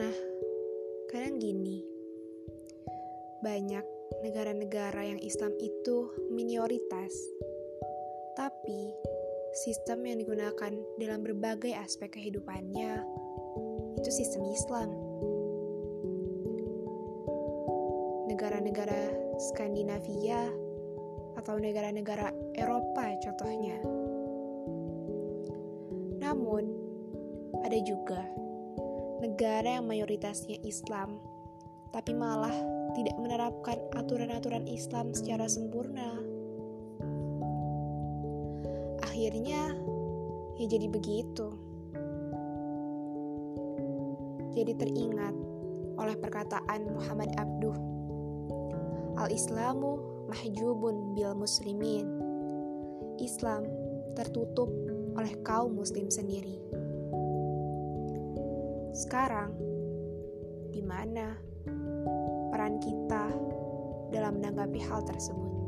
Nah, kadang gini, banyak negara-negara yang Islam itu minoritas, tapi sistem yang digunakan dalam berbagai aspek kehidupannya itu sistem Islam. Negara-negara Skandinavia atau negara-negara Eropa contohnya. Namun, ada juga negara yang mayoritasnya Islam, tapi malah tidak menerapkan aturan-aturan Islam secara sempurna. Akhirnya, ya jadi begitu. Jadi teringat oleh perkataan Muhammad Abduh, Al-Islamu mahjubun bil muslimin. Islam tertutup oleh kaum muslim sendiri. Sekarang, di mana peran kita dalam menanggapi hal tersebut?